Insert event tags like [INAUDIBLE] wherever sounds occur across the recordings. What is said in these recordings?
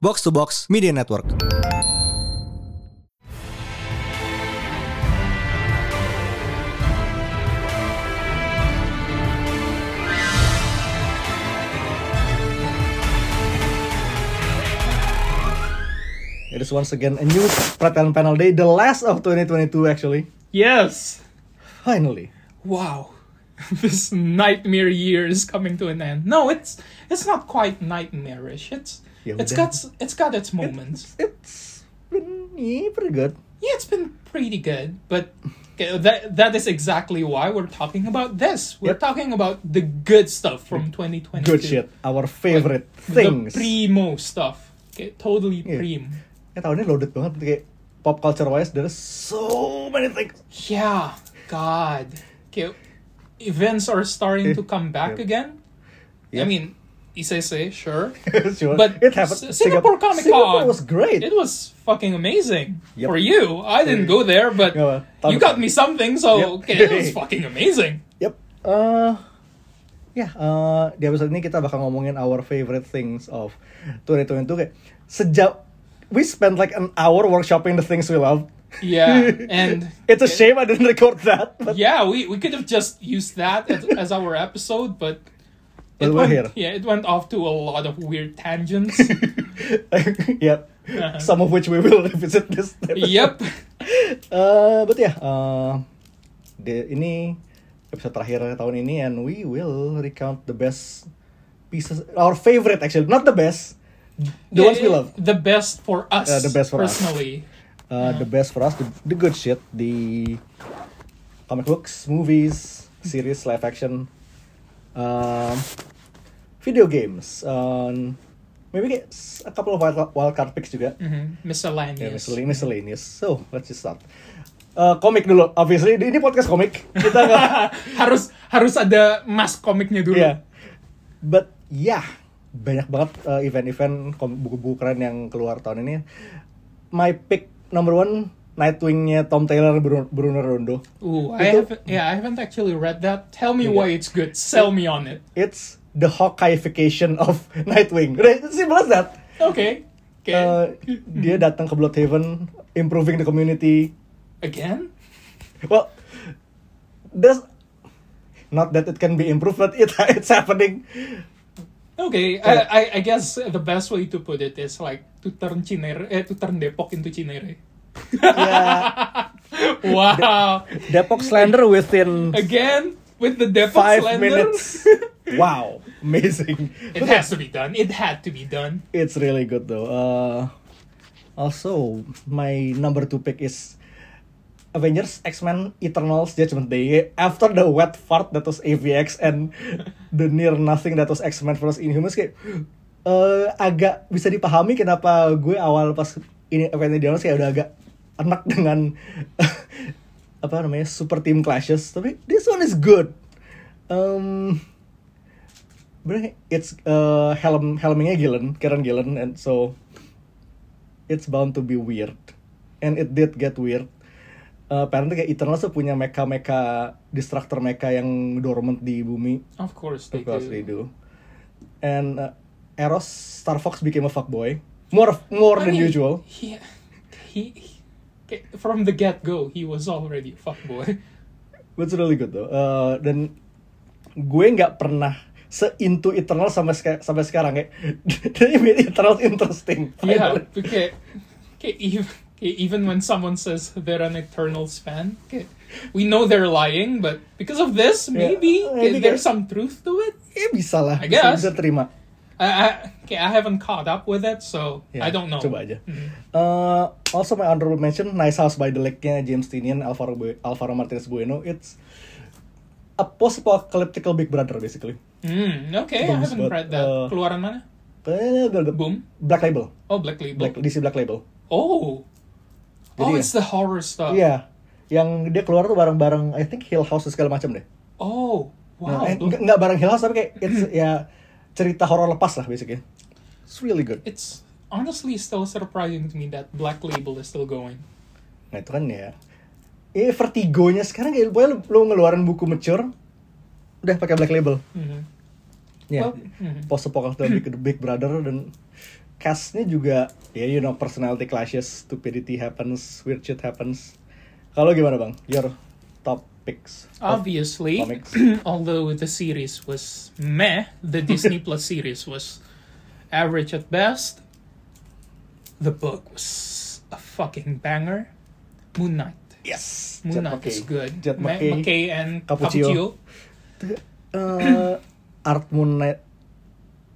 Box to Box Media Network. It is once again a new Pratan Panel Day, the last of 2022 actually. Yes. Finally. Wow. [LAUGHS] this nightmare year is coming to an end. No, it's it's not quite nightmarish. It's Yeah, it's got it's got its moments. It's been yeah, pretty good. yeah, it's been pretty good, but that that is exactly why we're talking about this. We're Yep. talking about the good stuff from 2022. Good shit. Our favorite The things. primo stuff. Okay, totally Yeah. prim. Ya tahun ini loaded banget kayak pop culture wise there's so many things. Yeah, God. Okay, events are starting to [LAUGHS] come back Yeah. again. I Yeah. mean, ICC, sure. [LAUGHS] sure. But it happened. S- Singapore Comic Con was great. It was fucking amazing Yep. for you. I didn't go there, but Yeah, you got me something, so Yep. okay, it was [LAUGHS] fucking amazing. Yep. Uh, ya, uh, di episode ini kita bakal ngomongin our favorite things of 2022 kayak sejak we spent like an hour workshopping the things we love. Yeah, [LAUGHS] and It's a shame I didn't record that. But yeah, we, we could have just used that as, as our episode, but it went, here. yeah, it went off to a lot of weird tangents. [LAUGHS] yep. Uh-huh. Some of which we will [LAUGHS] revisit this. episode. yep. Uh, but ya, uh, the, ini episode terakhir tahun ini and we will recount the best pieces, our favorite actually, not the best, the ones we love. The best for us. Uh, the best for us. personally. Uh, the best for us, the, the good shit, the comic books, movies, series, live action, um, video games, um, maybe a couple of wild, wild card picks juga. Mhm, Miscellaneous. Yeah, miscellaneous, miscellaneous. So, let's just start. Uh, komik dulu, obviously. Ini podcast komik. Kita nggak... [LAUGHS] harus harus ada mas komiknya dulu. Iya. But, yeah. Banyak banget uh, event-event buku-buku keren yang keluar tahun ini. My pick number one, Nightwing-nya Tom Taylor, Bruno, Bruno Rondo. Ooh, I Itu- haven't, yeah, I haven't actually read that. Tell me Yeah. why it's good. Sell me on it. It's the Hawkeyeification of [LAUGHS] Nightwing. Simple as that. Okay. Okay. Uh, dia datang ke Bloodhaven, improving the community. Again? Well, there's not that it can be improved, but it [LAUGHS] it's happening. Okay, I, I I guess the best way to put it is like to turn Cinere, eh, to turn Depok into Cinere. Yeah, [LAUGHS] wow. Depok Slender within Again with the Depok five Slender. minutes. [LAUGHS] Wow, amazing. it has to be done. It had to be done. It's really good though. Uh, also, my number two pick is Avengers X Men Eternals Judgment Day. After the wet fart that was AVX and the near nothing that was X Men vs Inhumans kayak uh, agak bisa dipahami kenapa gue awal pas ini Avengers Eternals kayak udah agak enak dengan [LAUGHS] apa namanya super team clashes. Tapi this one is good. Um, Sebenarnya it's uh, helm helmingnya Gillen, Karen Gillen, and so it's bound to be weird, and it did get weird. Uh, apparently kayak Eternals tuh punya mecha-mecha destructor mecha yang dormant di bumi. Of course they Of course do. they do. And uh, Eros Star Fox became a fuckboy. More more I than mean, usual. He, he, he- from the get go, he was already a fuckboy. But it's really good though. Uh, dan gue nggak pernah se-into Eternal sampai seka- sampai sekarang kayak [LAUGHS] they made Eternal interesting. yeah, okay, okay, even, even when someone says they're an Eternals fan, we know they're lying, but because of this, Yeah, maybe, maybe there's some truth to it. Ya bisa lah, I guess. bisa terima. I, I, okay, I haven't caught up with it, so Ya, I don't know. Coba aja. Mhm. Uh, also my honorable mention, Nice House by the Lake-nya James Tinian, Alvaro, Bu- Alvaro Martinez Bueno. It's a post-apocalyptical Big Brother basically. Hmm, okay, I Bagus haven't banget. read that. Uh, Keluaran mana? Eh, Boom. Black Label, Oh, Black Label. Black, DC Black Label. Oh. Jadi oh, it's the horror stuff. Iya, yang dia keluar tuh bareng-bareng, I think Hill House segala macam deh. Oh, wow. Nah, eh, nggak nggak bareng Hill House tapi kayak it's, ya cerita horor lepas lah basically. It's really good. it's honestly still surprising to me that Black Label is still going. Nah itu kan ya. Eh vertigonya sekarang kayak pokoknya lu, lu ngeluarin buku mature udah pakai black label. Mhm. Ya. Well, mhm. Post apocalyptic big, big brother dan castnya juga ya you know personality clashes, stupidity happens, weird shit happens. Kalau gimana bang? Your top picks? Obviously, [CLEARS THROAT] although the series was meh, the Disney [LAUGHS] Plus series was average at best. The book was a fucking banger. Moon Knight. Yes. Moon Jet Knight McKay. is good. Jet McKay. McKay and Cappuccio. Cappuccio. Eh, art Moon Knight.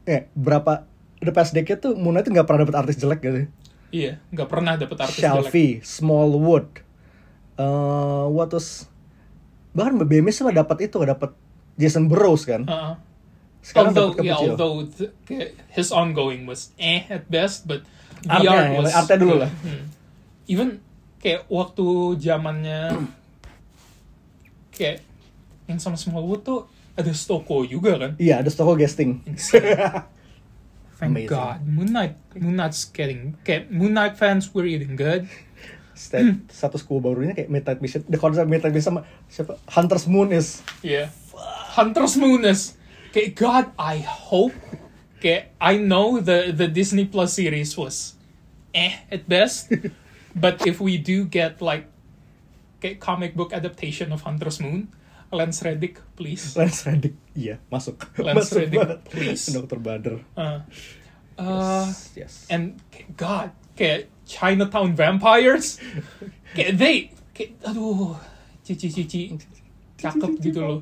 Eh berapa? The past decade tuh Moon Knight tuh nggak pernah dapet artis jelek gitu. Iya, nggak pernah dapet artis jelek. Shelby, Smallwood, eh what was bahkan BMS mah dapat itu dapat Jason Burrows kan. Uh-uh. Sekarang although, dapat yeah, Cappuccio. although the, his ongoing was eh at best, but Artnya, VR was artnya dulu lah. Hmm. Even kayak waktu zamannya kayak yang sama Smallwood tuh ada Stoko juga kan? Iya, ada Stoko guesting. [LAUGHS] Thank Amazing. God, Moon Knight, Moon Knight's getting, kayak Moon Knight fans were eating good. [LAUGHS] Stat, status quo barunya kayak Midnight Mission. The konsep Midnight Mission sama siapa? Hunter's Moon is Yeah. Hunter's Moon is okay, God, I hope okay, I know the the Disney Plus series was eh at best. [LAUGHS] but if we do get like okay, comic book adaptation of Hunter's Moon, Lance Reddick, please. Lance Reddick. Iya, masuk. Lance masuk Reddick, banget. please. Dr. Bader. Uh, uh yes. and God, okay, Chinatown vampires. Okay, they okay, aduh, cici cici cakep gitu loh.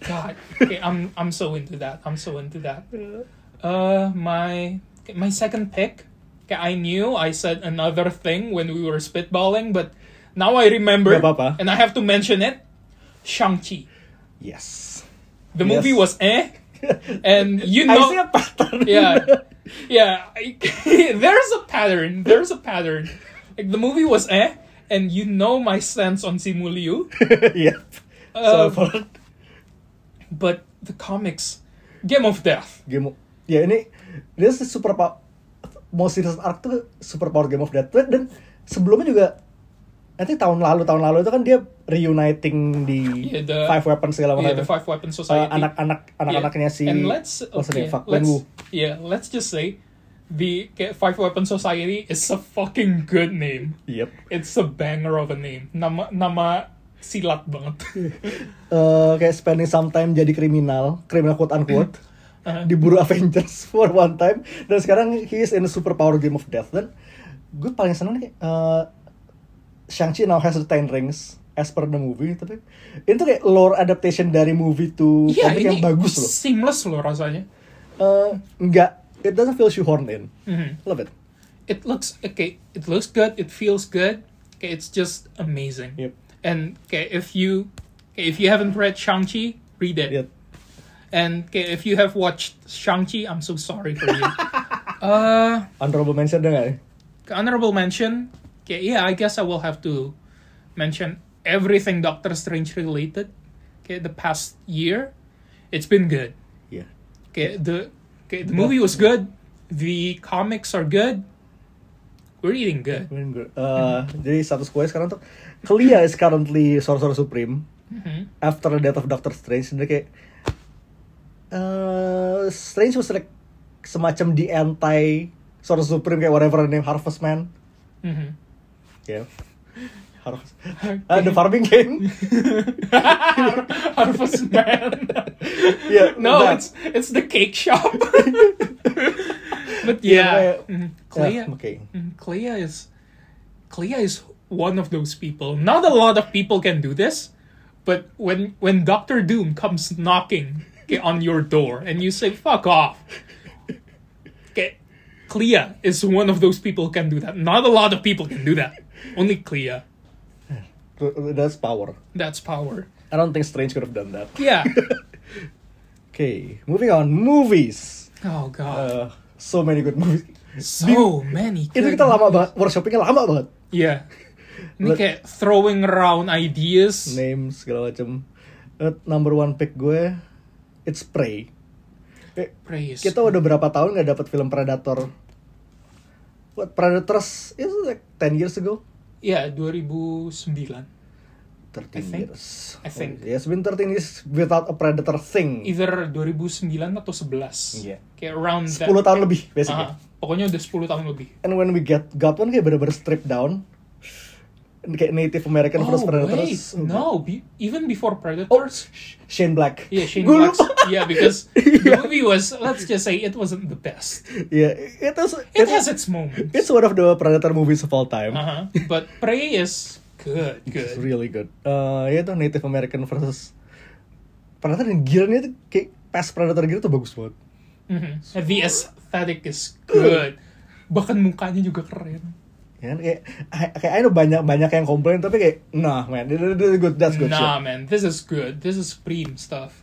God, okay, I'm I'm so into that. I'm so into that. Uh, my my second pick. Okay, I knew I said another thing when we were spitballing, but now I remember, and I have to mention it. Shang Chi. Yes. The Yes. movie was eh, and [LAUGHS] you I know, see a pattern. yeah, yeah. [LAUGHS] I- there's a pattern. There's a pattern. Like the movie was eh, and you know my stance on Simu Liu, [LAUGHS] Iya. Uh, So far, but the comics, Game of Death. game of- ya ini dia super power mau series arc tuh super power game of death dan sebelumnya juga nanti tahun lalu tahun lalu itu kan dia reuniting di Yeah, the- Five Weapons segala Yeah, macam the Five Weapon Eh, Society. anak-anak anak-anaknya Yeah. si and let's her okay? Fuck, let's, yeah, let's just say the Five Weapon Society is a fucking good name. Yep. It's a banger of a name. Nama nama silat banget. [LAUGHS] Eh, kayak spending some time jadi kriminal, kriminal quote unquote, Uh-huh. diburu [LAUGHS] Avengers for one time, dan sekarang he is in a super power game of death dan gue paling seneng nih eh, Shang-Chi now has the ten rings as per the movie tapi itu kayak lore adaptation dari movie to comic ini yang bagus loh. seamless loh rasanya. Eh, enggak, it doesn't feel shoehorned in. Mhm. Love it. It looks okay. It looks good. It feels good. Okay, it's just amazing. Yep. And okay, if you okay, if you haven't read Shang Chi, read it. Yep. And okay, if you have watched Shang Chi, I'm so sorry for you. [LAUGHS] uh, Honorable mention ada nggak nih? honorable mention. Okay, yeah, I guess I will have to mention everything Doctor Strange related. Okay, the past year, it's been good. Iya. Okay, the okay, the movie was good. The comics are good. We're eating good. Very good. Eh, jadi status quo sekarang tuh Clea is currently Sorcerer Supreme Mhm. after the death of Doctor Strange. Jadi kayak eh Strange was like semacam the anti Sorcerer Supreme kayak whatever the name Harvest Man. Mhm. Ya. Harvest. Ah, the farming game. [LAUGHS] Harvest Man. Yeah, no, that. it's it's the cake shop. [LAUGHS] but Yeah, yeah, mhm. Clea. Yeah, okay. mhm, Clea is Clea is one of those people. Not a lot of people can do this, but when when Doctor Doom comes knocking [LAUGHS] on your door and you say "fuck off," okay, Clea is one of those people who can do that. Not a lot of people can do that. Only Clea. That's power. That's power. I don't think Strange could have done that. Yeah. [LAUGHS] Okay, moving on. Movies. Oh god. Uh, so many good movies. so many. Itu good kita lama banget, workshopingnya lama banget. Yeah. Ini kayak throwing around ideas. Names segala macam. Uh, number one pick gue, it's Prey. Eh, Praise. kita udah berapa tahun nggak dapat film Predator? What Predators? Itu like 10 years ago. Ya, 2009. 13 I think. years. I think. Oh, yeah, it's been 13 years without a predator thing. Either 2009 atau 11. Iya. Kayak around 10 that. tahun lebih basically. Ah, pokoknya udah 10 tahun lebih. And when we get got one kayak bener-bener stripped down. Kayak Native American oh, versus wait. Predators. No, be, even before Oh, Predators. Shane Black. Yeah, Shane Black. Yeah, because [LAUGHS] the movie was, let's just say, it wasn't the best. Yeah, it was. It has its moments. It's one of the Predator movies of all time. Uh-huh. But Prey is good, It's good. really good. Uh, ya tuh Native American versus Predator dan gearnya tuh kayak past Predator gitu tuh bagus banget. Mhm. The aesthetic is good. Bahkan mukanya juga keren. Ya kan kayak I- kayak I know banyak banyak yang komplain tapi kayak nah man, this is good, that's good nah, shit. man, this is good. This is prime stuff.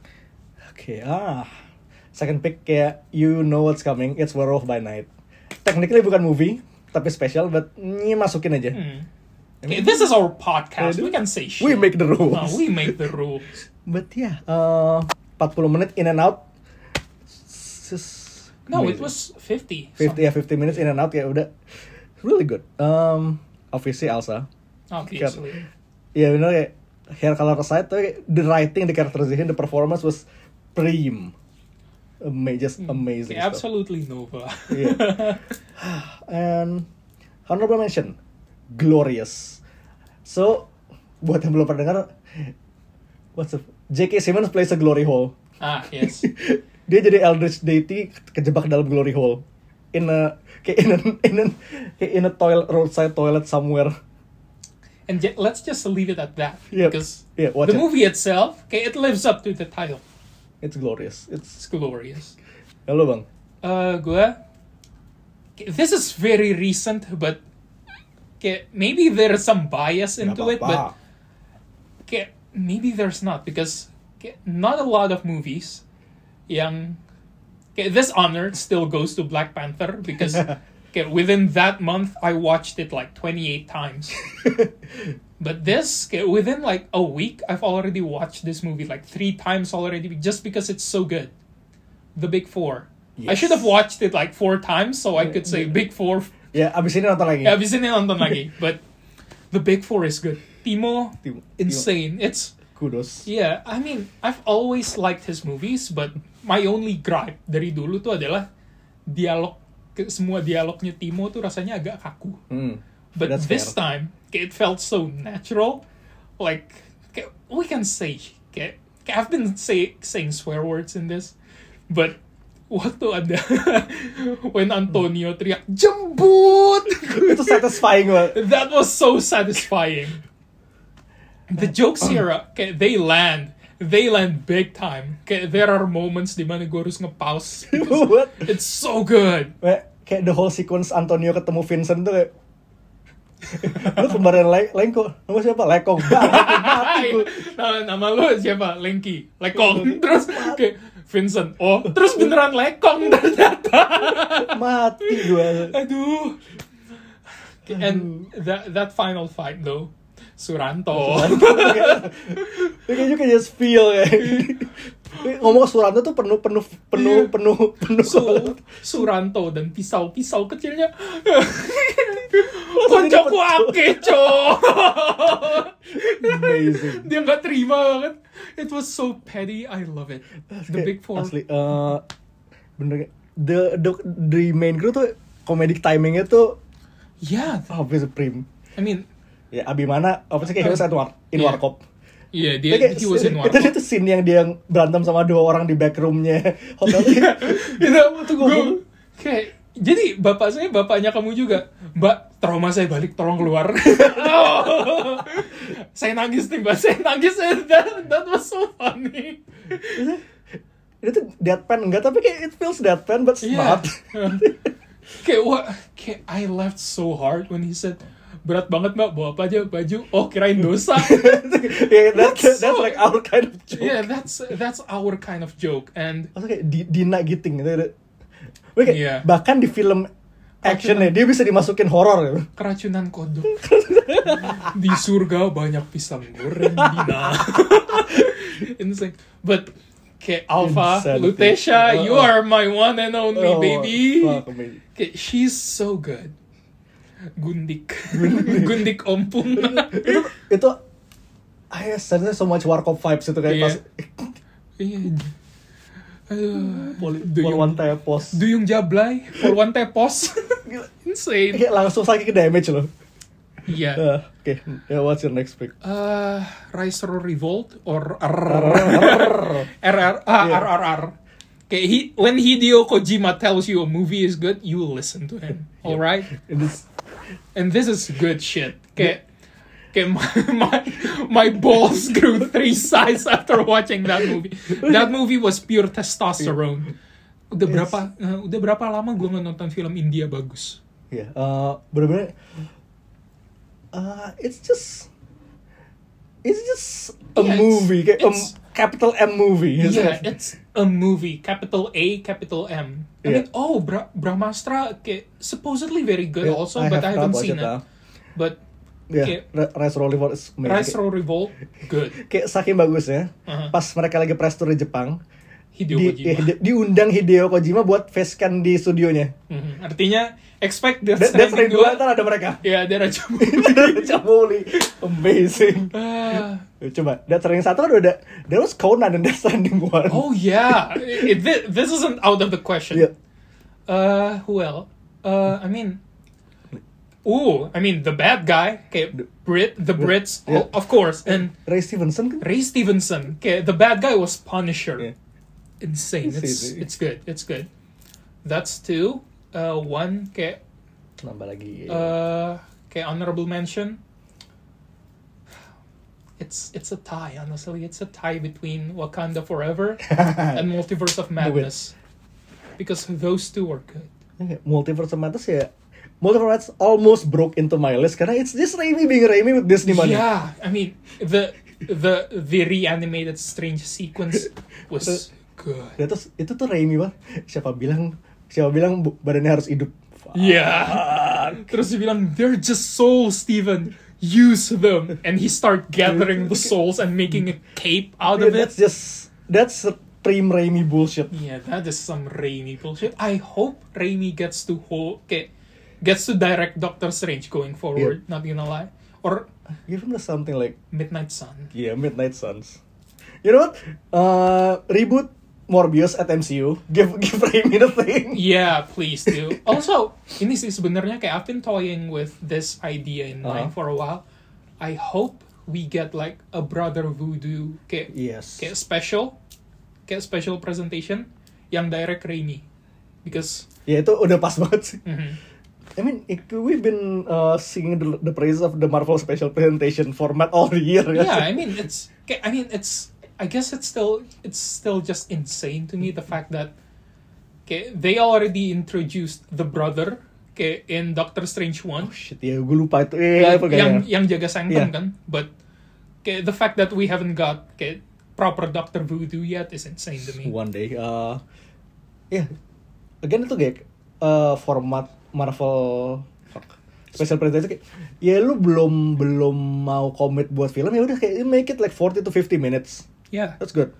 Oke, ah. Second pick kayak you know what's coming, it's Werewolf by Night. Technically bukan movie, tapi special, but ini masukin aja. Hmm. Okay, this is our podcast. We can say shit. We make the rules. Nah, we make the rules. [LAUGHS] But yeah, uh, 40 menit in and out. Just No, it was 50. 50 ya 50 minutes in and out ya udah really good. Um, obviously Elsa. Obviously. Ya benar kayak hair color aside tapi the writing, the characterization, the performance was prime. Ama- just amazing. Okay, stuff. absolutely Nova. Yeah. [LAUGHS] And honorable mention, Glorious. So, buat yang belum pernah dengar, what's the J.K. Simmons plays a glory hole. ah, yes. [LAUGHS] Dia jadi Eldritch deity kejebak dalam glory hole. In a kayak [LAUGHS] in a, in a, kayak in a toilet roadside toilet somewhere. And j- let's just leave it at that. Yeah. Because Yeah, the it. movie itself, okay, it lives up to the title. It's glorious. It's It's glorious. Halo bang. Uh, gue, this is very recent, but okay, maybe there's some bias into it, but okay, maybe there's not because okay, not a lot of movies yang okay, this honor still goes to Black Panther because [LAUGHS] okay, within that month I watched it like 28 times. [LAUGHS] But this, okay, within like a week, I've already watched this movie like three times already just because it's so good. The Big Four. I should have watched it like four times so I could say Big Four. ya abis ini nonton lagi. Yeah, abis ini nonton lagi. But the Big Four is good. Timo, Timo- Timo. insane. It's Kudos. yeah. I mean, I've always liked his movies, but my only gripe dari dulu tuh adalah dialog semua dialognya Timo tuh rasanya agak kaku. Hmm. But That's this fair. time, it felt so natural. Like, we can say, okay, I've been say, saying swear words in this, but waktu ada [LAUGHS] when Antonio teriak jembut, [LAUGHS] Itu satisfying banget. that was so satisfying. The jokes here, okay, they land. They land big time. Okay, there are moments di mana gue harus nge-pause. [LAUGHS] It's so good. Kayak, kayak the whole sequence Antonio ketemu Vincent tuh kayak [LAUGHS] lu kemarin le Lengko nama siapa Lekong [LAUGHS] gua. nama, nama lu siapa? Lengki, Lekong. Terus kayak Vincent. Oh, terus beneran Lekong ternyata. mati gue Aduh. And that that final fight though, Suranto. [LAUGHS] kayak you can just feel ya ngomong Suranto tuh penuh penuh penuh Iya. penuh penuh Su- Suranto dan pisau-pisau kecilnya. Kocok wake, cok. amazing Dia nggak terima banget. It was so petty. I love it. The Big Four. asli eh, bener the, the the main crew tuh comedic timingnya tuh Yeah. obviously prim I mean, ya Abimana obviously kayak he was at war, in Yeah. warkop. Yeah, Tapi dia, kayak he was in itu [LAUGHS] Warkop. itu scene yang dia berantem sama dua orang di backroomnya [LAUGHS] hotel. Itu Itu gua- gua- kayak jadi bapak saya bapaknya kamu juga mbak trauma saya balik tolong keluar. Oh. [LAUGHS] saya nangis nih mbak. Saya nangis. That, that was so funny. Itu tuh deadpan enggak tapi kayak it feels deadpan but Iya. smart. Kayak what kayak I laughed so hard when he said berat banget mbak. Bawa apa aja? Baju. Oh kirain dosa. [LAUGHS] Yeah, that's, That's that's, like our kind of joke. Yeah that's that's our kind of joke. And Maksudnya kayak di, Dina Giting gitu. kayak Iya. bahkan di film actionnya dia bisa dimasukin horor gitu. keracunan kodok. [LAUGHS] Di surga banyak pisang goreng [LAUGHS] Dina. Insane but kayak Alpha Insanity. Lutetia you oh. are my one and only Oh, baby. fuck, kayak she's so good Gundik [LAUGHS] Gundik ompung itu itu I suddenly so much Warcop vibes itu kayak Iya. pas Iya. Aduh. Pol One Tepos. Duyung Jablay, Polwan Tepos. [LAUGHS] Insane. Kayak langsung sakit ke damage loh. Iya. Uh, Oke, ya what's your next pick? Uh, Rise or Revolt or RRR. RR, [LAUGHS] ah, Yeah. RRR. Okay, he, when Hideo Kojima tells you a movie is good, you will listen to him. All right? It is And this is good shit. Okay. Okay, my, my my balls grew three size after watching that movie. That movie was pure testosterone. Udah berapa uh, udah berapa lama gue nonton film India bagus? ya uh, bener-bener uh, it's just it's just a Yeah, movie kayak a it's- capital M movie. Yeah, it's a movie, capital A, capital M. I Yeah. mean, oh, Bra- Brahmastra, okay, supposedly very good Yeah, also, but I have haven't not seen it. uh. But Yeah, Okay. Rise Roll Revolt is amazing. Rise Kayak- or Revolt, good. [LAUGHS] kayak saking bagusnya Uh-huh. pas mereka lagi press tour di Jepang Hideo di, Kojima. eh, di- diundang Hideo Kojima buat facecam di studionya Mhm. Artinya, expect Death Death Stranding Stranding 2 2. ntar ada mereka Ya, ada Raja [LAUGHS] Cabuli amazing Ah. coba Death Stranding 1 kan udah there was Conan dan Death Stranding 1 Oh yeah, it, thi- this isn't out of the question. Yeah. Uh, who else? Uh, I mean, ooh, I mean the bad guy, okay, Brit, the Brits, Yeah. oh, of course, and Ray Stevenson kan Ray Stevenson. Okay, the bad guy was Punisher. Yeah. Insane. It's It's it's good. It's good. That's two. Uh, one. Okay. nambah lagi Uh, okay. Honorable mention. It's it's a tie. Honestly, it's a tie between Wakanda Forever [LAUGHS] and Multiverse of Madness, because those two are good. Okay, Multiverse of Madness ya Multiverse of Madness almost broke into my list karena it's just Raimi being Raimi with Disney money Yeah, I mean the the the reanimated strange sequence [LAUGHS] was good. Ya, terus itu tuh Raimi banget siapa bilang siapa bilang badannya harus hidup Yeah. Terus dia bilang, they're just souls, Steven. Use them. And he start gathering the souls and making a cape out Yeah, of that's it. just that's supreme Raimi bullshit Yeah, that is some Raimi bullshit. I hope Raimi gets to hold, okay, gets to direct Doctor Strange going forward. Not gonna lie. Or give him something like Midnight Sun. yeah Midnight Suns you know what uh, reboot Morbius at MCU give give Raimi the thing Yeah, please do. [LAUGHS] also, ini sih sebenarnya kayak I've been toying with this idea in mind Uh-huh. for a while. I hope we get like a Brother Voodoo kayak yes kayak special, kayak special presentation yang direct Raimi. Because ya itu udah pas banget sih mhm. I mean, it- we've been uh, singing the, the praises of the Marvel special presentation format all the year. yeah, I mean it's kayak- I mean it's I guess it's still it's still just insane to me the fact that kayak they already introduced the brother kayak in Doctor Strange 1 Oh shit, ya gue lupa itu. Eh, yang apa yang, kayaknya. yang jaga sanctum Iya. kan but kayak the fact that we haven't got kayak proper Doctor Voodoo yet is insane to me One day. Uh, ya, again itu kayak uh, format Marvel special presentation kayak ya lu belum belum mau commit buat film ya udah kayak make it like 40 to 50 minutes. Yeah That's good.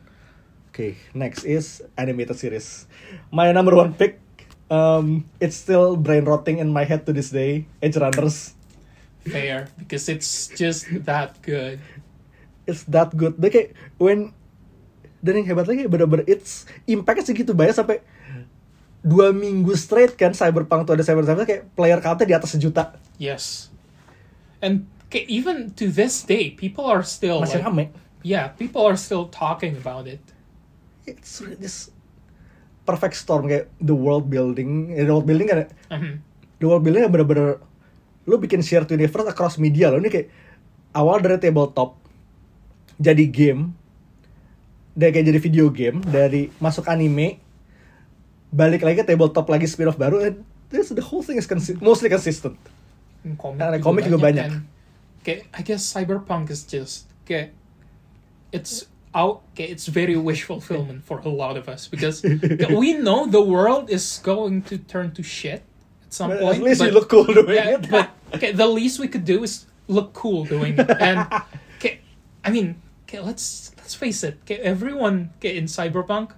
Okay, next is animated series. My number one pick, um, it's still brain rotting in my head to this day. Edge Runners. fair because it's just that good It's that good. Dia kayak when dan yang hebat lagi bener-bener it's impact segitu banyak sampai dua minggu straight kan Cyberpunk tuh ada Cyberpunk kayak player countnya di atas sejuta yes and even to this day people are still masih like, rame. Yeah people are still talking about it. It's this perfect storm kayak the world building, the world building kan Mhm. the world building bener-bener lu bikin shared universe across media lo ini kayak awal dari tabletop jadi game dari kayak jadi video game dari masuk anime balik lagi ke tabletop lagi spin off baru and this the whole thing is consi- mostly consistent. Komik, Karena komik juga banyak. and kayak I guess cyberpunk is just kayak it's out kayak it's very wish fulfillment for a lot of us because [LAUGHS] we know the world is going to turn to shit at some But point at least but, you look cool doing yeah, it. but okay, the least we could do is look cool doing it. And [LAUGHS] okay, I mean okay, let's let's face it okay, everyone okay, in cyberpunk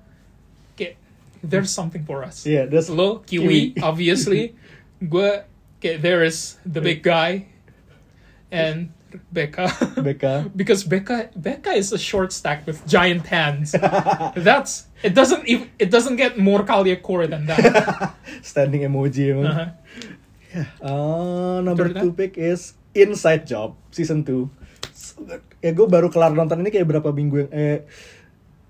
okay, there's something for us. Yeah that's Lo, Kiwi, [LAUGHS] obviously. Gue, okay, there is the big guy. And Becca. Becca. [LAUGHS] because Becca Becca is a short stack with giant hands. That's it doesn't even it doesn't get more Kalia core than that. [LAUGHS] Standing emoji. Uh-huh. Uh, number After two pick is Inside Job season 2 So good. Ya gue baru kelar nonton ini kayak berapa minggu yang eh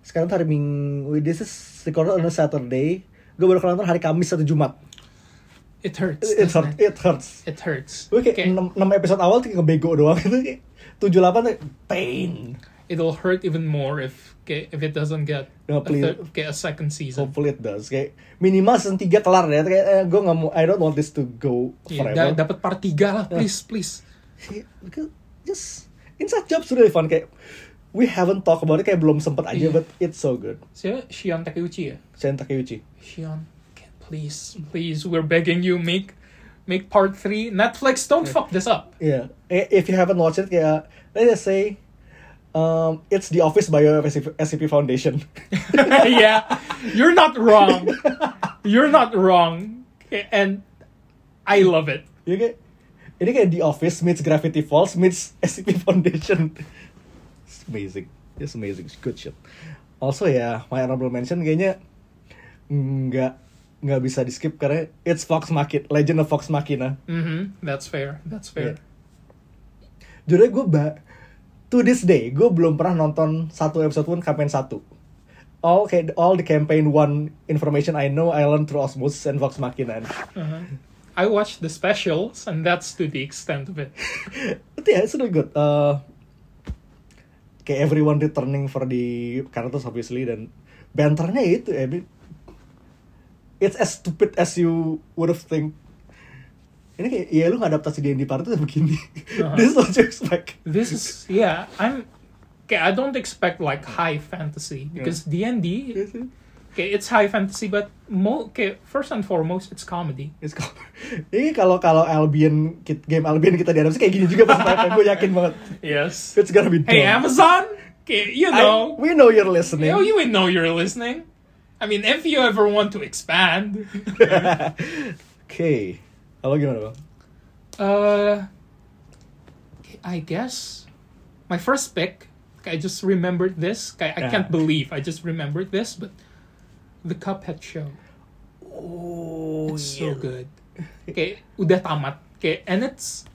sekarang hari Minggu. This is recorded on a Saturday. Gue baru kelar nonton hari Kamis atau Jumat. It hurts. It, hurt, it hurts. It hurts. Gue kayak Okay. 6, episode awal tuh kayak ngebego doang itu kayak 7 8 tuh pain. It'll hurt even more if okay, if it doesn't get No, a, please. third- get a second season. Hopefully it does. Kayak minimal season 3 kelar ya. Kayak eh, gue nggak mau I don't want this to go Yeah, forever. da- dapat part 3 lah, please, please. Kayak, because just inside jobs really fun kayak we haven't talked about it kayak belum sempet aja Iya. but it's so good. Siapa? Shion Takeuchi ya? Shion Takeuchi. Shion, please, please, we're begging you, make make part 3. Netflix, don't fuck this up. Yeah. If you haven't watched it kayak let's just say um, it's The Office by SCP, Foundation. [LAUGHS] yeah, you're not wrong. You're not wrong. And I love it. Ya kayak ini kayak The Office meets Gravity Falls meets SCP Foundation. It's amazing. It's amazing. It's good shit. Also ya, my honorable mention kayaknya nggak nggak bisa di skip karena it's Fox Machina, Legend of Fox Machina. Mm-hmm. That's fair. That's fair. Jujur gue ba to this day gue belum pernah nonton satu episode pun campaign satu. All kayak all the campaign one information I know I learned through Osmosis and Fox Machina. Uh-huh. I watched the specials, and that's to the extent of it. [LAUGHS] But yeah, it's really good. Uh, kayak everyone returning for the characters obviously dan banternya itu I mean, it's as stupid as you would have think. Ini kayak ya lu ngadaptasi D&D party tuh begini. Uh-huh. [LAUGHS] This is what you expect. This is yeah. I'm okay. I don't expect like high fantasy because D and D. Okay, it's high fantasy, but mo okay. First and foremost, it's comedy. It's called- [LAUGHS] Ini kalau kalau Albion game Albion kita diadaptasi kayak gini juga pas gue yakin banget. Yes. It's gonna be dumb. Hey, Amazon. You I- know. we know you're listening. Oh, you know you're listening. I mean, if you ever want to expand. [LAUGHS] okay. Kalau gimana bang? Uh, I guess my first pick. I just remembered this. I, I can't believe I just remembered this, but the Cuphead show. Oh, It's so good. Okay, udah tamat. Okay, and it's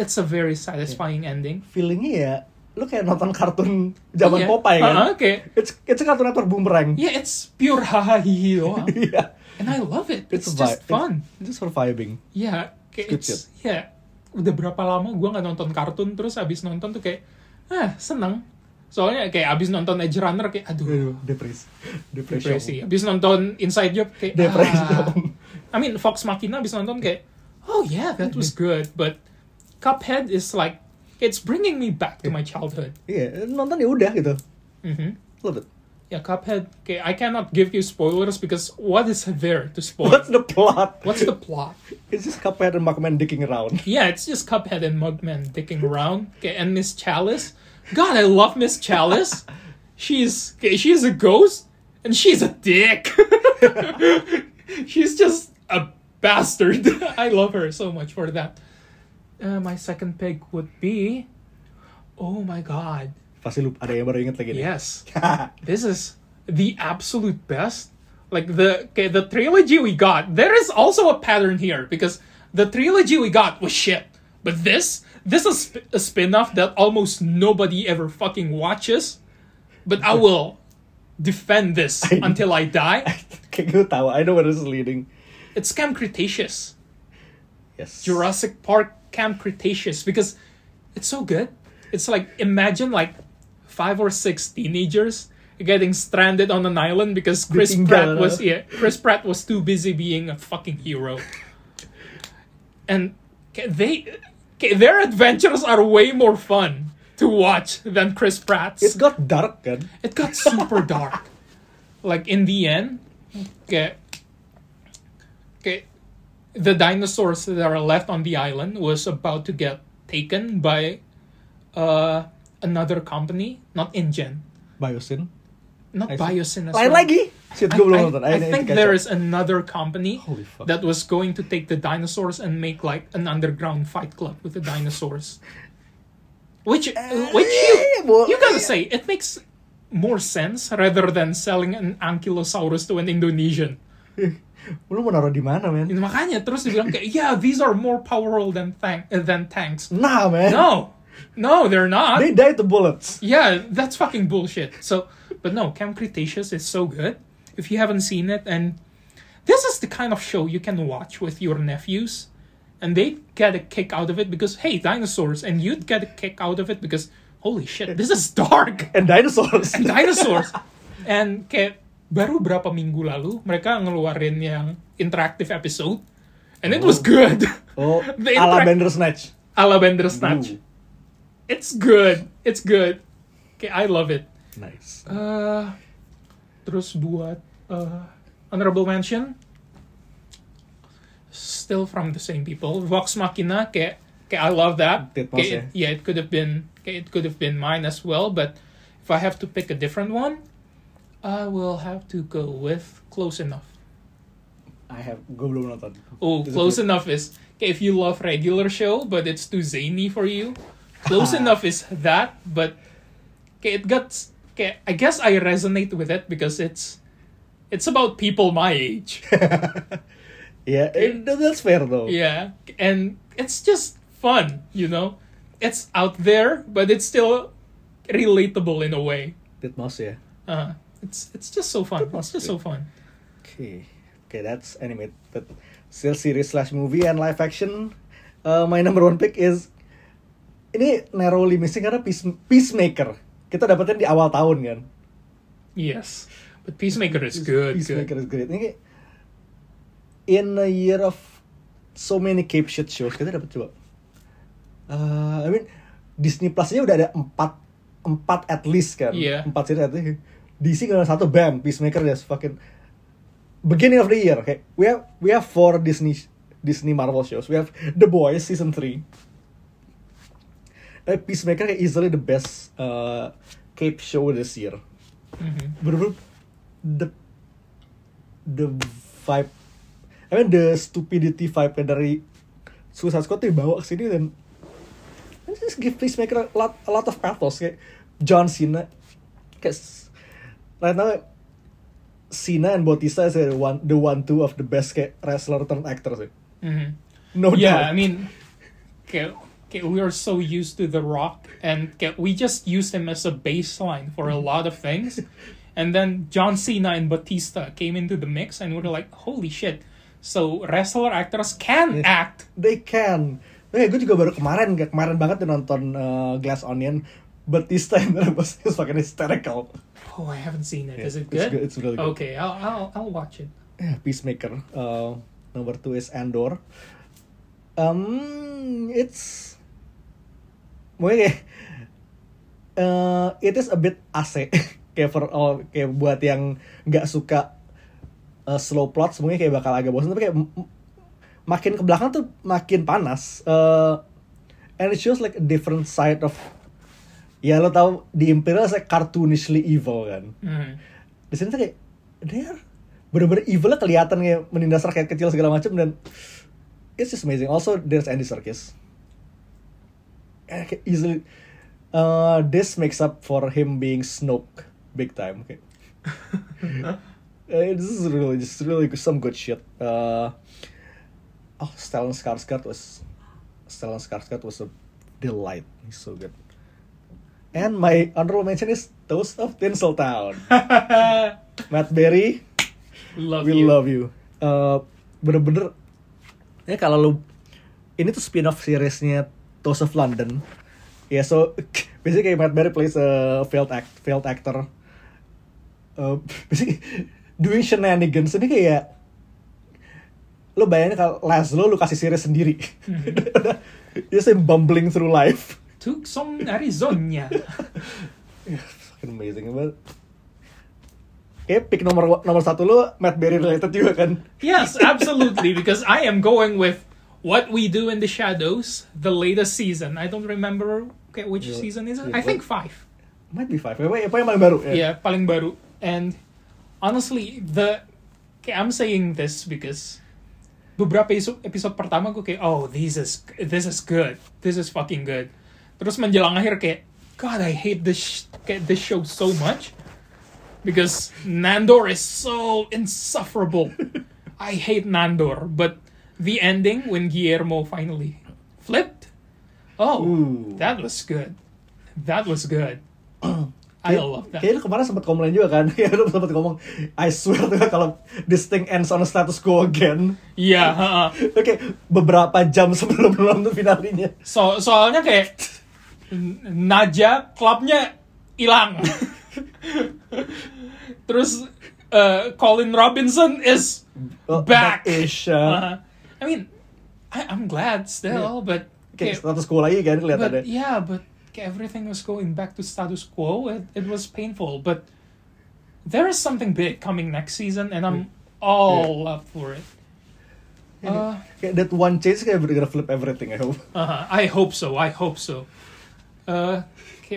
it's a very satisfying ending. Feelingnya ya, lu kayak nonton kartun zaman Iya. Popeye kan? Uh-huh, okay. It's it's a kartun network boomerang. Yeah, it's pure haha hihi doang. [LAUGHS] Iya. and I love it. It's, It's, just fun. It's, just for vibing. Yeah, kayak Good it's, yeah. Udah berapa lama gue nggak nonton kartun terus abis nonton tuh kayak ah seneng. Soalnya kayak abis nonton Edge Runner kayak aduh Aduh, depresi. Depresi. depresi. Abis nonton Inside Job kayak Depresi. ah. I mean Fox Machina abis nonton kayak oh yeah that was good but Cuphead is like it's bringing me back to my childhood. Iya, nonton ya udah gitu. hmm Love it. Yeah, Cuphead. Okay, I cannot give you spoilers because what is there to spoil? What's the plot? What's the plot? It's just Cuphead and Mugman dicking around. [LAUGHS] Yeah, it's just Cuphead and Mugman dicking around. Okay, and Miss Chalice. God, I love Miss Chalice. She's okay, she's a ghost and she's a dick. [LAUGHS] she's just a bastard. [LAUGHS] I love her so much for that. Uh, my second pick would be, oh my god, Pasti lu ada yang baru inget lagi nih. yes, [LAUGHS] this is the absolute best. Like the okay, the trilogy we got, there is also a pattern here because the trilogy we got was shit, but this this is a spin-off that almost nobody ever fucking watches. But I [LAUGHS] will defend this I- until I die. Kayak gue tahu, I know where this is leading. It's Camp Cretaceous, Yes. Jurassic Park Camp Cretaceous, because it's so good. It's like imagine like five or six teenagers getting stranded on an island because Chris Pratt was yeah Chris Pratt was too busy being a fucking hero, and they their adventures are way more fun to watch than Chris Pratt's. It got dark kan? It got super dark. Like in the end, okay, the dinosaurs that are left on the island was about to get taken by uh another company, not InGen, Biosyn. not I see. Biosyn as Lain well. lagi? Shit, I, gue belum I- nonton. I need think catch there up. is another company Holy fuck. that was going to take the dinosaurs and make like an underground fight club with the dinosaurs. [LAUGHS] which which you you gotta say it makes more sense rather than selling an ankylosaurus to an Indonesian. [LAUGHS] Lu mau naruh di mana, men? Makanya terus dibilang kayak yeah these are more powerful than tank uh, than tanks. Nah, man. No, no they're not. They die to bullets. Yeah, that's fucking bullshit. So, but no, Camp Cretaceous is so good. If you haven't seen it, and this is the kind of show you can watch with your nephews, and they get a kick out of it because hey, dinosaurs, and you'd get a kick out of it because holy shit, this is dark And dinosaurs. and dinosaurs. [LAUGHS] and kayak baru berapa minggu lalu mereka ngeluarin yang interactive episode, and it was good. [LAUGHS] Oh, [LAUGHS] ala interact- Bandersnatch. Ala Bandersnatch. Ooh, It's good. It's good. Okay, I love it. nice. Uh, terus buat uh, honorable mention still from the same people Vox Machina kayak kayak I love that Kayak it- yeah it could have been kayak it could have been mine as well but if I have to pick a different one I will have to go with Close Enough I have, gue belum nonton. oh Close? Enough is kayak if you love regular show but it's too zany for you Close [LAUGHS] Enough is that but kayak it got kayak I guess I resonate with it because it's it's about people my age [LAUGHS] Yeah, it, that's fair though. Yeah, and it's just fun, you know. It's out there, but it's still relatable in a way. Tit must ya. Uh, it's it's just so fun. It's just so fun. Okay, okay, that's animated. Still series slash movie and live action. Uh, my number one pick is ini narrowly missing karena Peace, Peacemaker. Kita dapetin di awal tahun kan. Yes, but Peacemaker is good. Peacemaker good. is great. Ini in a year of so many cape shit shows kita dapat coba. Uh, I mean Disney Plus aja udah ada empat empat at least kan. Iya. Empat series at least. DC kalau satu bam Peacemaker just fucking beginning of the year kayak we have we have four Disney Disney Marvel shows. We have The Boys season 3. Uh, Peacemaker kayak easily the best uh, cape show this year Mhm. bener the the vibe I mean the stupidity vibe dari Suicide Squad tuh dibawa ke sini dan just give Peacemaker a lot, a lot of pathos kayak John Cena kayak right now Cena and Bautista is the one the one two of the best kayak wrestler turned actor sih Mhm. no yeah, I doubt mean, okay, okay, we are so used to The Rock, and okay, we just used him as a baseline for a lot of things. [LAUGHS] And then John Cena and Batista came into the mix, and we were like, holy shit. So wrestler actors can Yes. act. They can. Eh, gue juga baru kemarin, kayak kemarin banget nonton uh, Glass Onion. Batista and that was, was fucking hysterical. Oh, I haven't seen it. Yeah, Is it it's good? good, it's really good. Okay, I'll I'll, I'll watch it. Yeah, Peacemaker. Uh, number two is Andor. Um, it's mungkin kayak uh, it is a bit AC [LAUGHS] kayak for all kayak buat yang nggak suka uh, slow plot semuanya kayak bakal agak bosan tapi kayak makin ke belakang tuh makin panas uh, and it shows like a different side of ya lo tau di Imperial like cartoonishly evil kan? Mhm. di sini tuh kayak dia bener-bener evilnya kelihatan kayak menindas rakyat kecil segala macam dan it's just amazing. Also there's Andy Serkis. Eh, kayak easily uh, this makes up for him being Snoke big time kayak [LAUGHS] Eh, this is really just really some good shit. Uh, oh Stellan Skarsgård was Stellan Skarsgård was a delight. He's so good and my honorable mention is Toast of Tinseltown. [LAUGHS] Matt Berry love we you. love you. Uh, bener-bener ya kalau lu ini tuh spin off seriesnya Toast of London. Ya so [LAUGHS] basically kayak Matt Berry plays a failed act failed actor. Uh, [LAUGHS] basically doing shenanigans ini kayak lo bayangin kalau Laszlo lu kasih series sendiri. Dia sih bumbling through life Tucson, Arizona. [LAUGHS] fucking amazing banget Kayak pick nomor nomor satu lu Matt Berry related juga kan yes, absolutely. Because I am going with what we do in the shadows, the latest season. I don't remember okay, which Yeah. season is it. Yeah, I think five. Might be five. Apa, apa yang paling baru? ya? Yeah, paling baru. And honestly, the okay, I'm saying this because beberapa episode, episode pertama gue kayak oh this is this is good, this is fucking good. Terus menjelang akhir kayak God I hate this kayak this show so much because Nandor is so insufferable. [LAUGHS] I hate Nandor but the ending when Guillermo finally flipped oh Ooh. that was good. That was good. [CLEARS THROAT] I love that. Kayaknya kemarin sempat komplain juga kan? Kayak [LAUGHS] lu sempat ngomong I swear tuh kalau this thing ends on a status quo again. Iya, heeh. [LAUGHS] Oke, beberapa jam sebelum lu nonton finalnya So, soalnya kayak Naja klubnya hilang. [LAUGHS] Terus uh, Colin Robinson is Oh, back. Back-ish, uh. Uh, I mean, I, I'm glad still, but Kayak status quo lagi kan but kelihatannya yeah, but everything was going back to status quo. It, it was painful, but there is something big coming next season, and I'm all up for it. Uh, Kayak that one change kayak gonna flip everything I hope Uh-huh. I hope so. I hope so. Uh,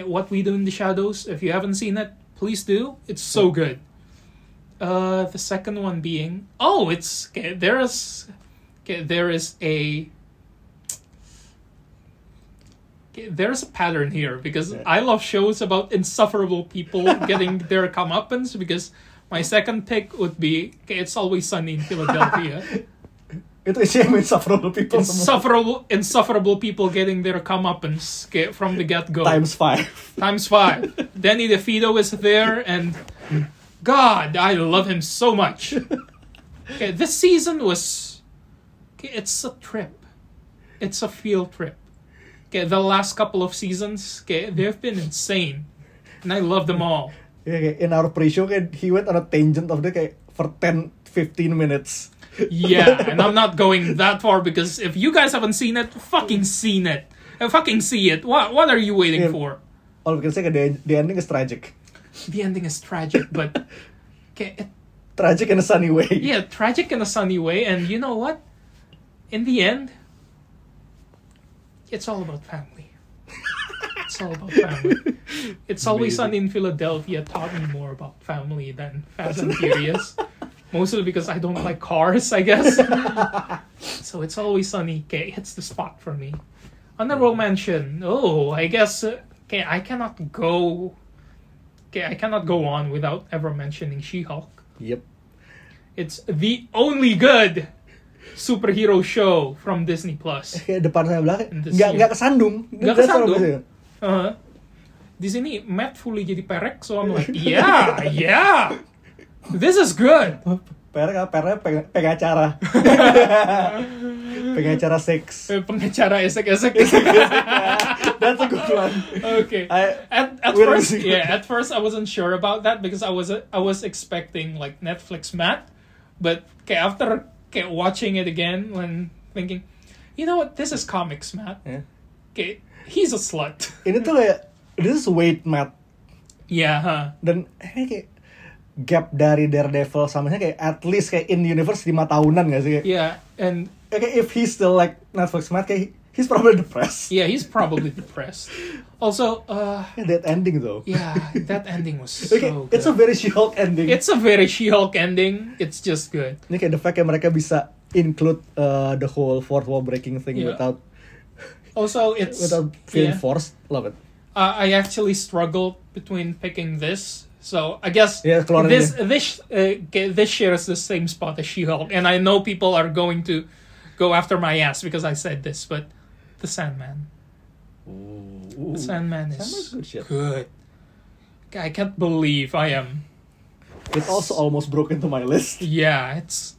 what we do in the shadows. If you haven't seen it, please do. It's so good. Uh, the second one being oh, it's okay, there is okay, there is a okay, there's a pattern here because Yeah. I love shows about insufferable people [LAUGHS] getting their comeuppance. Because my second pick would be okay, it's always sunny in Philadelphia. [LAUGHS] Itu isinya [LAUGHS] insufferable people insufferable insufferable people getting their comeuppance from the get go. Times five [LAUGHS] Times five. Danny DeVito is there, and God, I love him so much. Okay, this season was. Okay, it's a trip. It's a field trip. Okay, the last couple of seasons, okay, they've been insane, and I love them all. Kayak in our pre-show kayak he went on a tangent of the kayak for 10 15 minutes. Yeah, [LAUGHS] and I'm not going that far because if you guys haven't seen it, fucking seen it. And fucking see it. What what are you waiting Yeah. for? All we can say the, the ending is tragic. The ending is tragic, but [LAUGHS] okay, it, Tragic in a sunny way. yeah, tragic in a sunny way. And you know what? In the end, it's all about family. [LAUGHS] It's all about family. It's always Amazing. sunny in Philadelphia taught me more about family than Fast and Furious. Mostly because I don't like cars, I guess. [LAUGHS] so it's always sunny. Okay, hits the spot for me. Honorable mention. Oh, I guess. uh, Okay, I cannot go. Okay, I cannot go on without ever mentioning She-Hulk. Yep. It's the only good superhero show from Disney Plus. Kayak depan saya belakang nggak nggak kesandung. Nggak kesandung. I'm saying. Uh, di sini Matt fully jadi perek, so I'm like, [LAUGHS] yeah, yeah, this is good. Perek peng- pengacara. [LAUGHS] pengacara seks. Eh, Pengacara esek-esek. That's a good one. okay. I- at at first, yeah, at first I wasn't sure about that because I was I was expecting like Netflix Matt, but okay, after okay, watching it again, when thinking, you know what, this is comics Matt. Ya. Okay, he's a slut. Ini tuh kayak this is weight mat yeah, huh? dan ini kayak gap dari Daredevil sama kayak at least kayak in universe 5 tahunan gak sih? Kayak, Yeah, and kayak if he's still like Netflix mat kayak he's probably depressed. yeah, he's probably depressed. Also, uh, That ending though. yeah, that ending was [LAUGHS] Okay, so it's a good. very She-Hulk ending. It's a very She-Hulk ending. It's just good. Ini kayak the fact kayak mereka bisa include uh, the whole fourth wall breaking thing Yeah. without [LAUGHS] Also, it's [LAUGHS] without feeling yeah. forced. Love it. Uh, I actually struggled between picking this. So I guess Yeah, this this uh, ge- this shares the same spot as She-Hulk, and I know people are going to go after my ass because I said this, but the Sandman, the Sandman is Sandman's good shit. good. I can't believe I am. It also almost broke into my list. Yeah, it's.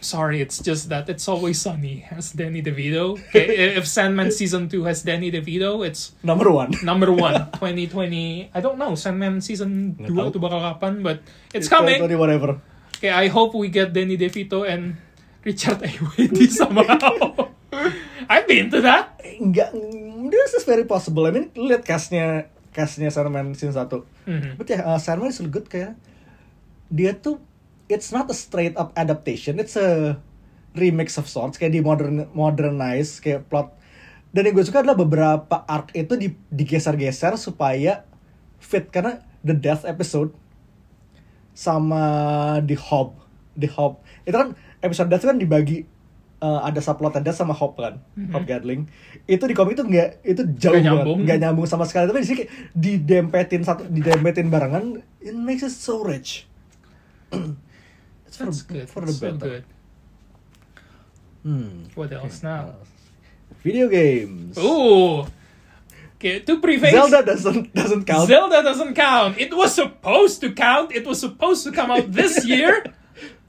Sorry, it's just that it's always sunny has Danny DeVito. [LAUGHS] Okay, if Sandman [LAUGHS] season two has Danny DeVito, it's Number one. [LAUGHS] number one 2020 I don't know Sandman season Nggak 2 tahu. itu bakal kapan but it's coming 20, whatever. okay I hope we get Danny DeVito and Richard Ayoade somehow I'd be into that Enggak, this is very possible. I mean, lihat castnya castnya Sandman season 1. Mhm. But ya, uh, Sandman is good kayak dia tuh it's not a straight up adaptation, it's a remix of sorts kayak di modern modernize kayak plot. Dan yang gue suka adalah beberapa arc itu di, digeser-geser supaya fit karena the death episode sama di Hob, di Hob itu kan episode death kan dibagi uh, ada subplotnya Dust sama Hop kan, Hop Gatling. Itu di komik itu nggak itu jauh banget, nyambung. nggak nyambung sama sekali. Tapi di sini didempetin satu, didempetin barengan, it makes it so rich. [CLEARS THROAT] For, That's good. for the That's so better. good. Hmm. What else now? Video games. Ooh. Okay, to preface. Zelda doesn't doesn't count. Zelda doesn't count. It was supposed to count. It was supposed to come out this [LAUGHS] year,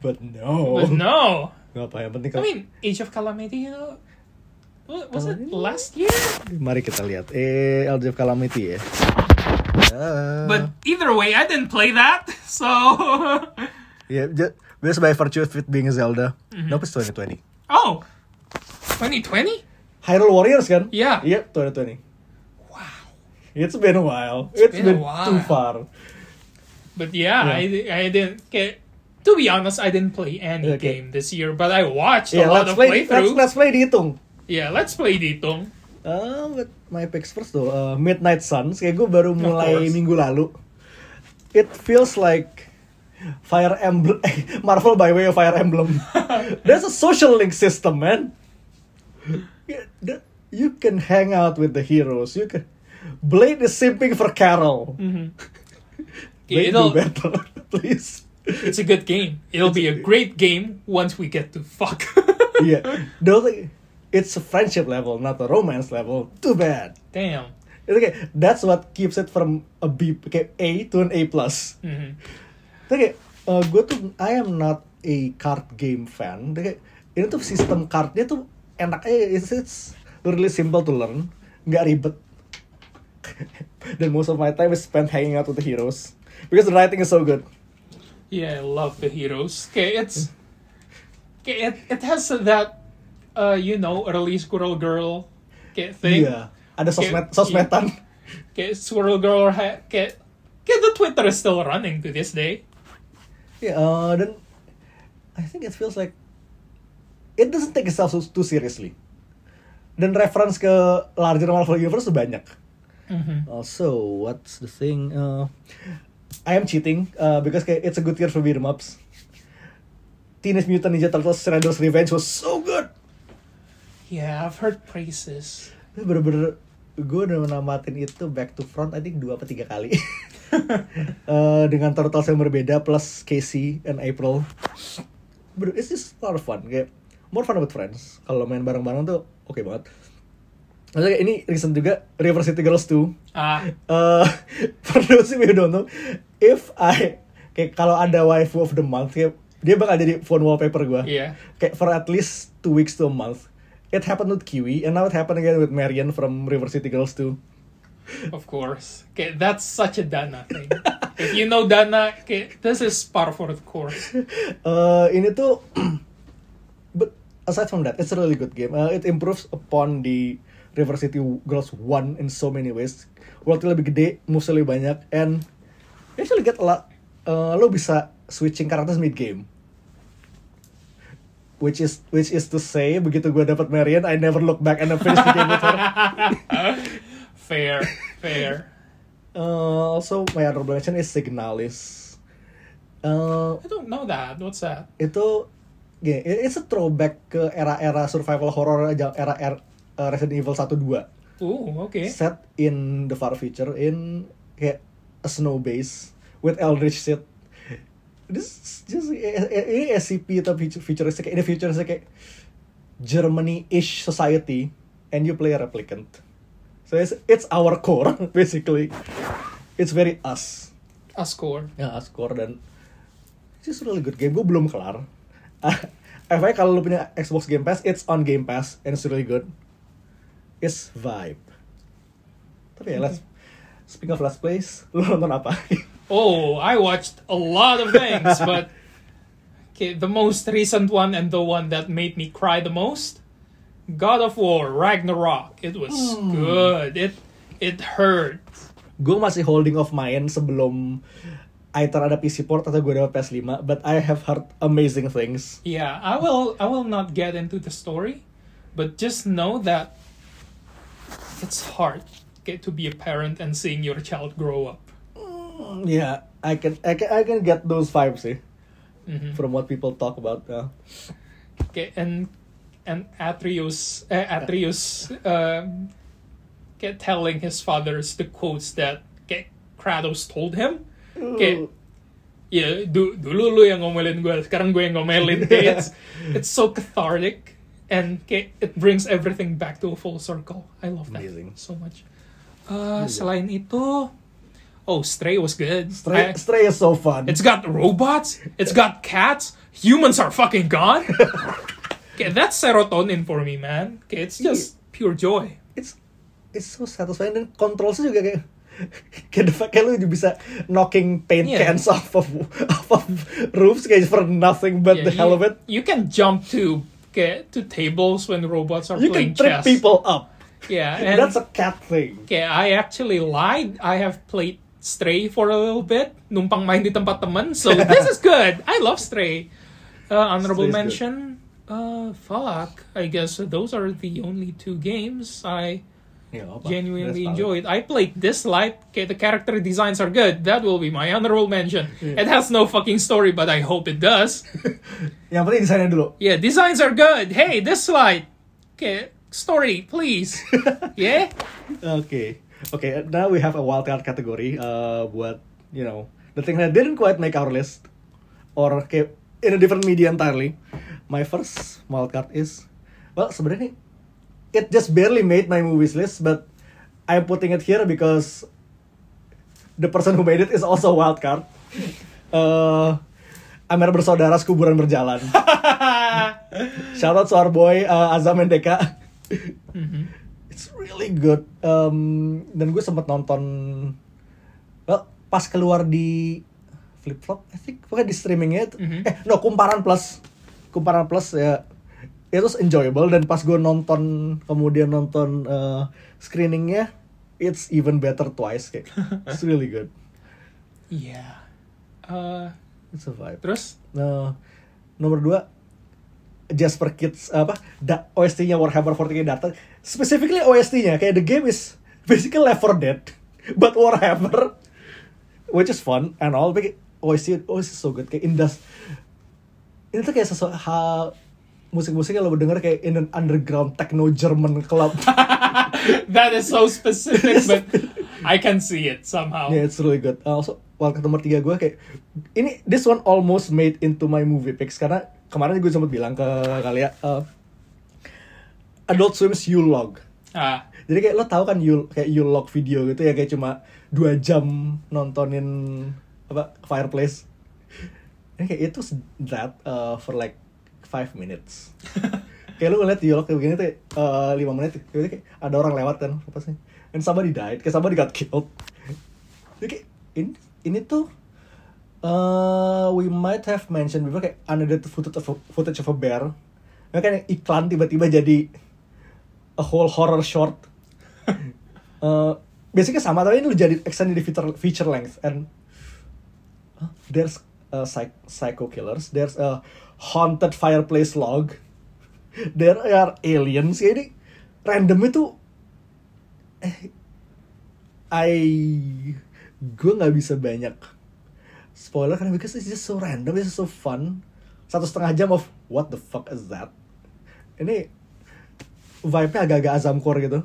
But no. but no. Nggak apa yang penting I mean, Age of Calamity. What, was it last year? mari kita lihat. Eh, Age of Calamity ya. But either way, I didn't play that. [LAUGHS] So yeah, just, just by virtue of it being Zelda. Mm-hmm. Nope, it's 2020. oh, 2020. Hyrule Warriors kan? Yeah. Yep, 2020. Wow. It's been a while. It's been a been, while. too far. But yeah, Yeah. I, I didn't get. To be honest, I didn't play any Okay. game this year, but I watched Yeah, a lot let's of play. Let's, playthroughs. let's play dihitung. Yeah, let's play Ditong. Uh, but my picks first though, uh, Midnight Suns. Kayak gue baru mulai minggu lalu. It feels like Fire Emblem, [LAUGHS] Marvel by way of Fire Emblem. [LAUGHS] There's a social link system, man. You can hang out with the heroes. You can. Blade is simping for Carol. Okay, [LAUGHS] Blade it'll, do better, please. it's a good game. It'll be a great game once we get to fuck. yeah, like, it's a friendship level, not a romance level. Too bad. Damn. Itu kayak that's what keeps it from a B okay, A to an A plus. Mhm. Tapi kayak gue tuh I am not a card game fan. Tapi kayak ini tuh sistem cardnya tuh enak aja. It's, it's really simple to learn, nggak ribet. [LAUGHS] Dan most of my time is spent hanging out with the heroes because the writing is so good. Yeah, I love the heroes. Okay, it's okay, it, it has that uh you know early Squirrel Girl okay, thing. Iya, ada sosmed Kayak- sosmedan. Okay, Squirrel Girl okay, okay, the Twitter is still running to this day. Ya, eh, dan I think it feels like it doesn't take itself so- too seriously. Dan reference ke larger Marvel Universe tuh banyak. Mhm. Also, what's the thing? Uh, I am cheating uh, because kayak it's a good year for beat 'em ups. Teenage Mutant Ninja Turtles Shredder's Revenge was so good. Yeah, I've heard praises. Bener-bener gue udah menamatin itu back to front I think dua atau tiga kali. [LAUGHS] [LAUGHS] Eh, dengan Turtles yang berbeda plus Casey and April. But it's just a lot of fun. Kayak more fun with friends. Kalau main bareng-bareng tuh oke banget. Maksudnya kayak ini recent juga River City Girls 2. Ah, uh, [LAUGHS] for those who don't know, if I kayak kalau ada waifu of the month, kayak, dia bakal jadi phone wallpaper gue. yeah. Kayak for at least two weeks to a month. It happened with Kiwi, and now it happened again with Marian from River City Girls too. Of course. Okay, that's such a Dana thing. if you know Dana, okay, this is par for the course. Uh, ini tuh, [CLEARS THROAT] but aside from that, it's a really good game. Uh, it improves upon the River City Girls 1 in so many ways. Worldnya lebih gede, moves lebih banyak, and you actually get a lot. Uh, lo bisa switching characters mid game. Which is which is to say, begitu gue dapat Marian, I never look back and I finish the game with her. [LAUGHS] fair, [LAUGHS] fair. Uh, also, my honorable mention is Signalis. Uh, I don't know that. What's that? itu gini, it's a throwback ke era-era survival horror aja era, era uh, Resident Evil 1 2 Ooh, okay. set in the far future in kayak a snow base with eldritch shit this is just eh, eh, ini SCP tapi futuristic ini futuristic kayak Germany-ish society and you play a replicant so it's, it's our core [LAUGHS] basically. It's very us. A score. ya score dan it's just really good game. Gue belum kelar. [LAUGHS] FYI kalau lu punya Xbox Game Pass it's on Game Pass and it's really good. It's vibe. Tapi ya let's speaking of last place [LAUGHS] lu nonton apa? Oh, I watched a lot of things, but okay, the most recent one and the one that made me cry the most, God of War Ragnarok. It was good. It it hurt. gue masih holding off main sebelum either ada PC port atau gue dapat PS5 but I have heard amazing things Yeah, I will I will not get into the story, but just know that it's hard get to be a parent and seeing your child grow up. yeah I can I can I can get those vibes sih Mhm. from what people talk about uh. Okay, and and Atreus, uh, Atreus, get telling his fathers the quotes that Kratos told him. Kayak, ya du- dulu lu yang ngomelin gue, sekarang gue yang ngomelin. Kayak, it's it's so cathartic and kayak, it brings everything back to a full circle. I love that Amazing. so much. Uh, selain itu, oh Stray was good. Stray, I- Stray is so fun. it's got robots. It's got cats. Humans are fucking gone. [LAUGHS] okay, that's serotonin for me, man. Okay, it's just pure joy. it's it's so satisfying dan controlsnya juga kayak [LAUGHS] kayak the fact kayak lu bisa knocking paint Yeah. cans off of off of roofs kayak for nothing but Yeah, the hell you, of it. You can jump to get to tables when robots are You playing can trip chess. people up. Yeah, [LAUGHS] And that's a cat thing. okay, I actually lied. I have played Stray for a little bit. Numpang main di tempat teman. So [LAUGHS] this is good. I love Stray. Uh, honorable Stray is mention. Uh, fuck. I guess those are the only two games I apa? genuinely enjoyed. I played this light. Okay, the character designs are good. That will be my honorable mention. It has no fucking story, but I hope it does. Yang penting desainnya dulu. yeah, designs are good. Hey, this light. Okay, story, please. [LAUGHS] yeah. Okay. Okay, now we have a wildcard category uh, buat, you know, the thing that didn't quite make our list or kayak in a different media entirely. My first wildcard is, well, sebenarnya it just barely made my movies list, but I'm putting it here because the person who made it is also a wildcard. [LAUGHS] Uh, Amer bersaudara sekuburan berjalan. [LAUGHS] Shout out to our boy uh, Azam Mendeka. It's really good. Um, dan gue sempet nonton well, pas keluar di Flip Flop, I think pokoknya di streamingnya itu. Mhm. Eh, no, Kumparan Plus. Kumparan Plus ya. It was enjoyable. Dan pas gue nonton kemudian nonton uh, screeningnya it's even better twice kayak. It's [LAUGHS] really good. Yeah. Uh, it's a vibe. terus? Nah, nomor dua Jasper Kids apa da, OST-nya Warhammer 40k Data specifically OST-nya kayak the game is basically Left 4 Dead but Warhammer which is fun and all but OST OST is so good. Kayak indas ini tuh kayak sesuatu hal musik-musiknya lo denger kayak in an underground techno German club [LAUGHS] that is so specific, [LAUGHS] but I can see it somehow. Yeah, it's really good. Uh, also, wildcard nomor tiga gue kayak ini this one almost made into my movie picks karena kemarin gue sempat bilang ke kalian uh, Adult Swim's Yulog. Ah, Jadi kayak lo tahu kan Yul kayak Yulog video gitu ya kayak cuma dua jam nontonin apa fireplace. Kayak itu that uh, for like five minutes. [LAUGHS] kayak lu ngeliat Yulog kayak begini tuh uh, lima menit gitu kayak ada orang lewat kan apa sih? And somebody died, kayak somebody got killed. Jadi kayak ini ini tuh uh, we might have mentioned before kayak unedited footage of a, footage of a bear. Nah, kan iklan tiba-tiba jadi a whole horror short. [LAUGHS] uh, basically sama tapi ini lu jadi extended feature feature length and huh, there's uh, psych- psycho killers, there's a haunted fireplace log, there are aliens. Ya ini random itu eh I gue nggak bisa banyak spoiler karena because it's just so random, it's just so fun. Satu setengah jam of what the fuck is that? Ini vibe-nya agak-agak azamcore gitu.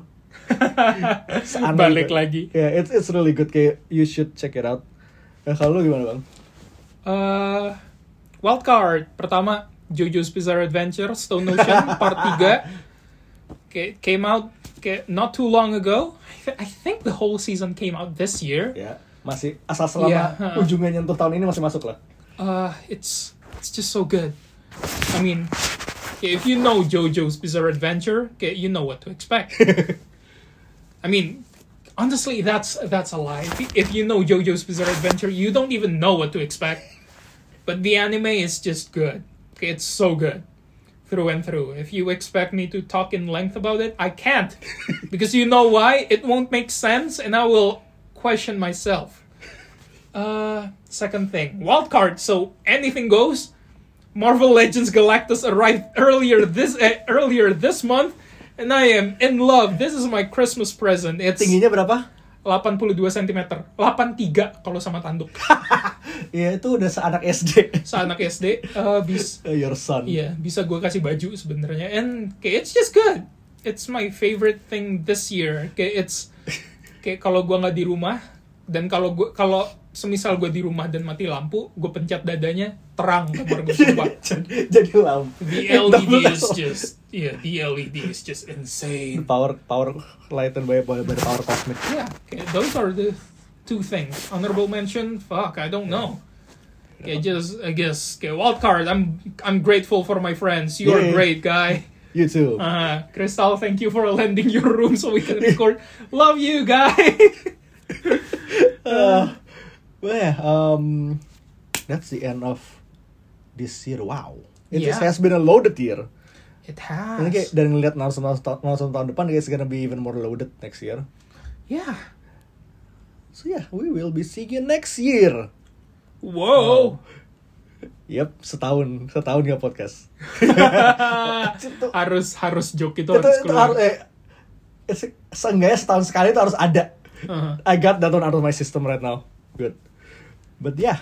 [LAUGHS] Balik gitu. lagi. Yeah, it's it's really good. Kayak you should check it out. Eh, kalau lu gimana bang? Uh, wildcard pertama JoJo's Bizarre Adventure Stone Ocean [LAUGHS] Part 3 okay, came out not too long ago. I, th- I think the whole season came out this year. Ya masih asal selama Yeah, uh-uh. ujungnya nyentuh tahun ini masih masuk lah. Uh, it's it's just so good. I mean, if you know JoJo's Bizarre Adventure, you know what to expect. [LAUGHS] I mean, honestly, that's that's a lie. If you know JoJo's Bizarre Adventure, you don't even know what to expect. But the anime is just good. It's so good through and through. If you expect me to talk in length about it, I can't. [LAUGHS] because you know why? It won't make sense and I will question myself. Uh, second thing, wild card. So anything goes. Marvel Legends Galactus arrived earlier this uh, earlier this month, and I am in love. This is my Christmas present. It's Tingginya berapa? 82 cm. 83 kalau sama tanduk. [LAUGHS] Iya itu udah seanak SD. Seanak SD eh, bis [LAUGHS] Your son. Iya, bisa gue kasih baju sebenarnya. And kayak it's just good. It's my favorite thing this year. Kayak it's kayak kalau gue nggak di rumah dan kalau gue kalau semisal gue di rumah dan mati lampu, gue pencet dadanya terang kamar gue [LAUGHS] sumpah. jadi, jadi lampu. The [LAUGHS] LED is just yeah, the LED is just insane. power power lightened by, by, by the power cosmic. Yeah, those are the two things. Honorable mention, fuck, I don't know. Kayak just I guess kayak wild card. I'm I'm grateful for my friends. You are Yeah. great, guy. You too. Uh, Crystal, thank you for [LAUGHS] lending your room so we can record. Love you, guy. Uh, well, yeah, um, that's the end of this year. Wow, it Yeah. has been a loaded year. it Ini kayak has. dari ngeliat Naruto Naruto tahun depan, it's gonna be even more loaded next year. Yeah. So yeah, we will be seeing you next year. Whoa. Yep, setahun, setahun nggak podcast. [LAUGHS] harus harus joke itu itu, harus itu keluar. harus, eh, se- seenggaknya setahun sekali itu harus ada. Uh-huh. I got that one out of my system right now. Good. But yeah,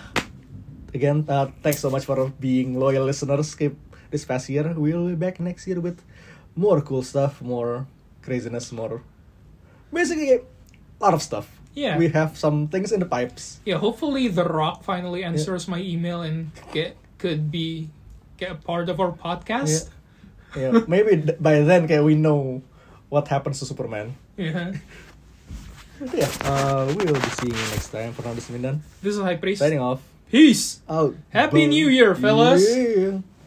again, uh, thanks so much for being loyal listeners. Keep this past year. We'll be back next year with more cool stuff, more craziness, more basically a lot of stuff. Yeah. we have some things in the pipes. Yeah, hopefully The Rock finally answers my email and get could be get a part of our podcast. Yeah, maybe by then, okay, we know what happens to Superman. Yeah. [LAUGHS] Yeah, uh, we will be seeing you next time. For now, this is Mindan This is High Priest. signing off. Peace. Out. Happy. New Year, fellas. Yeah.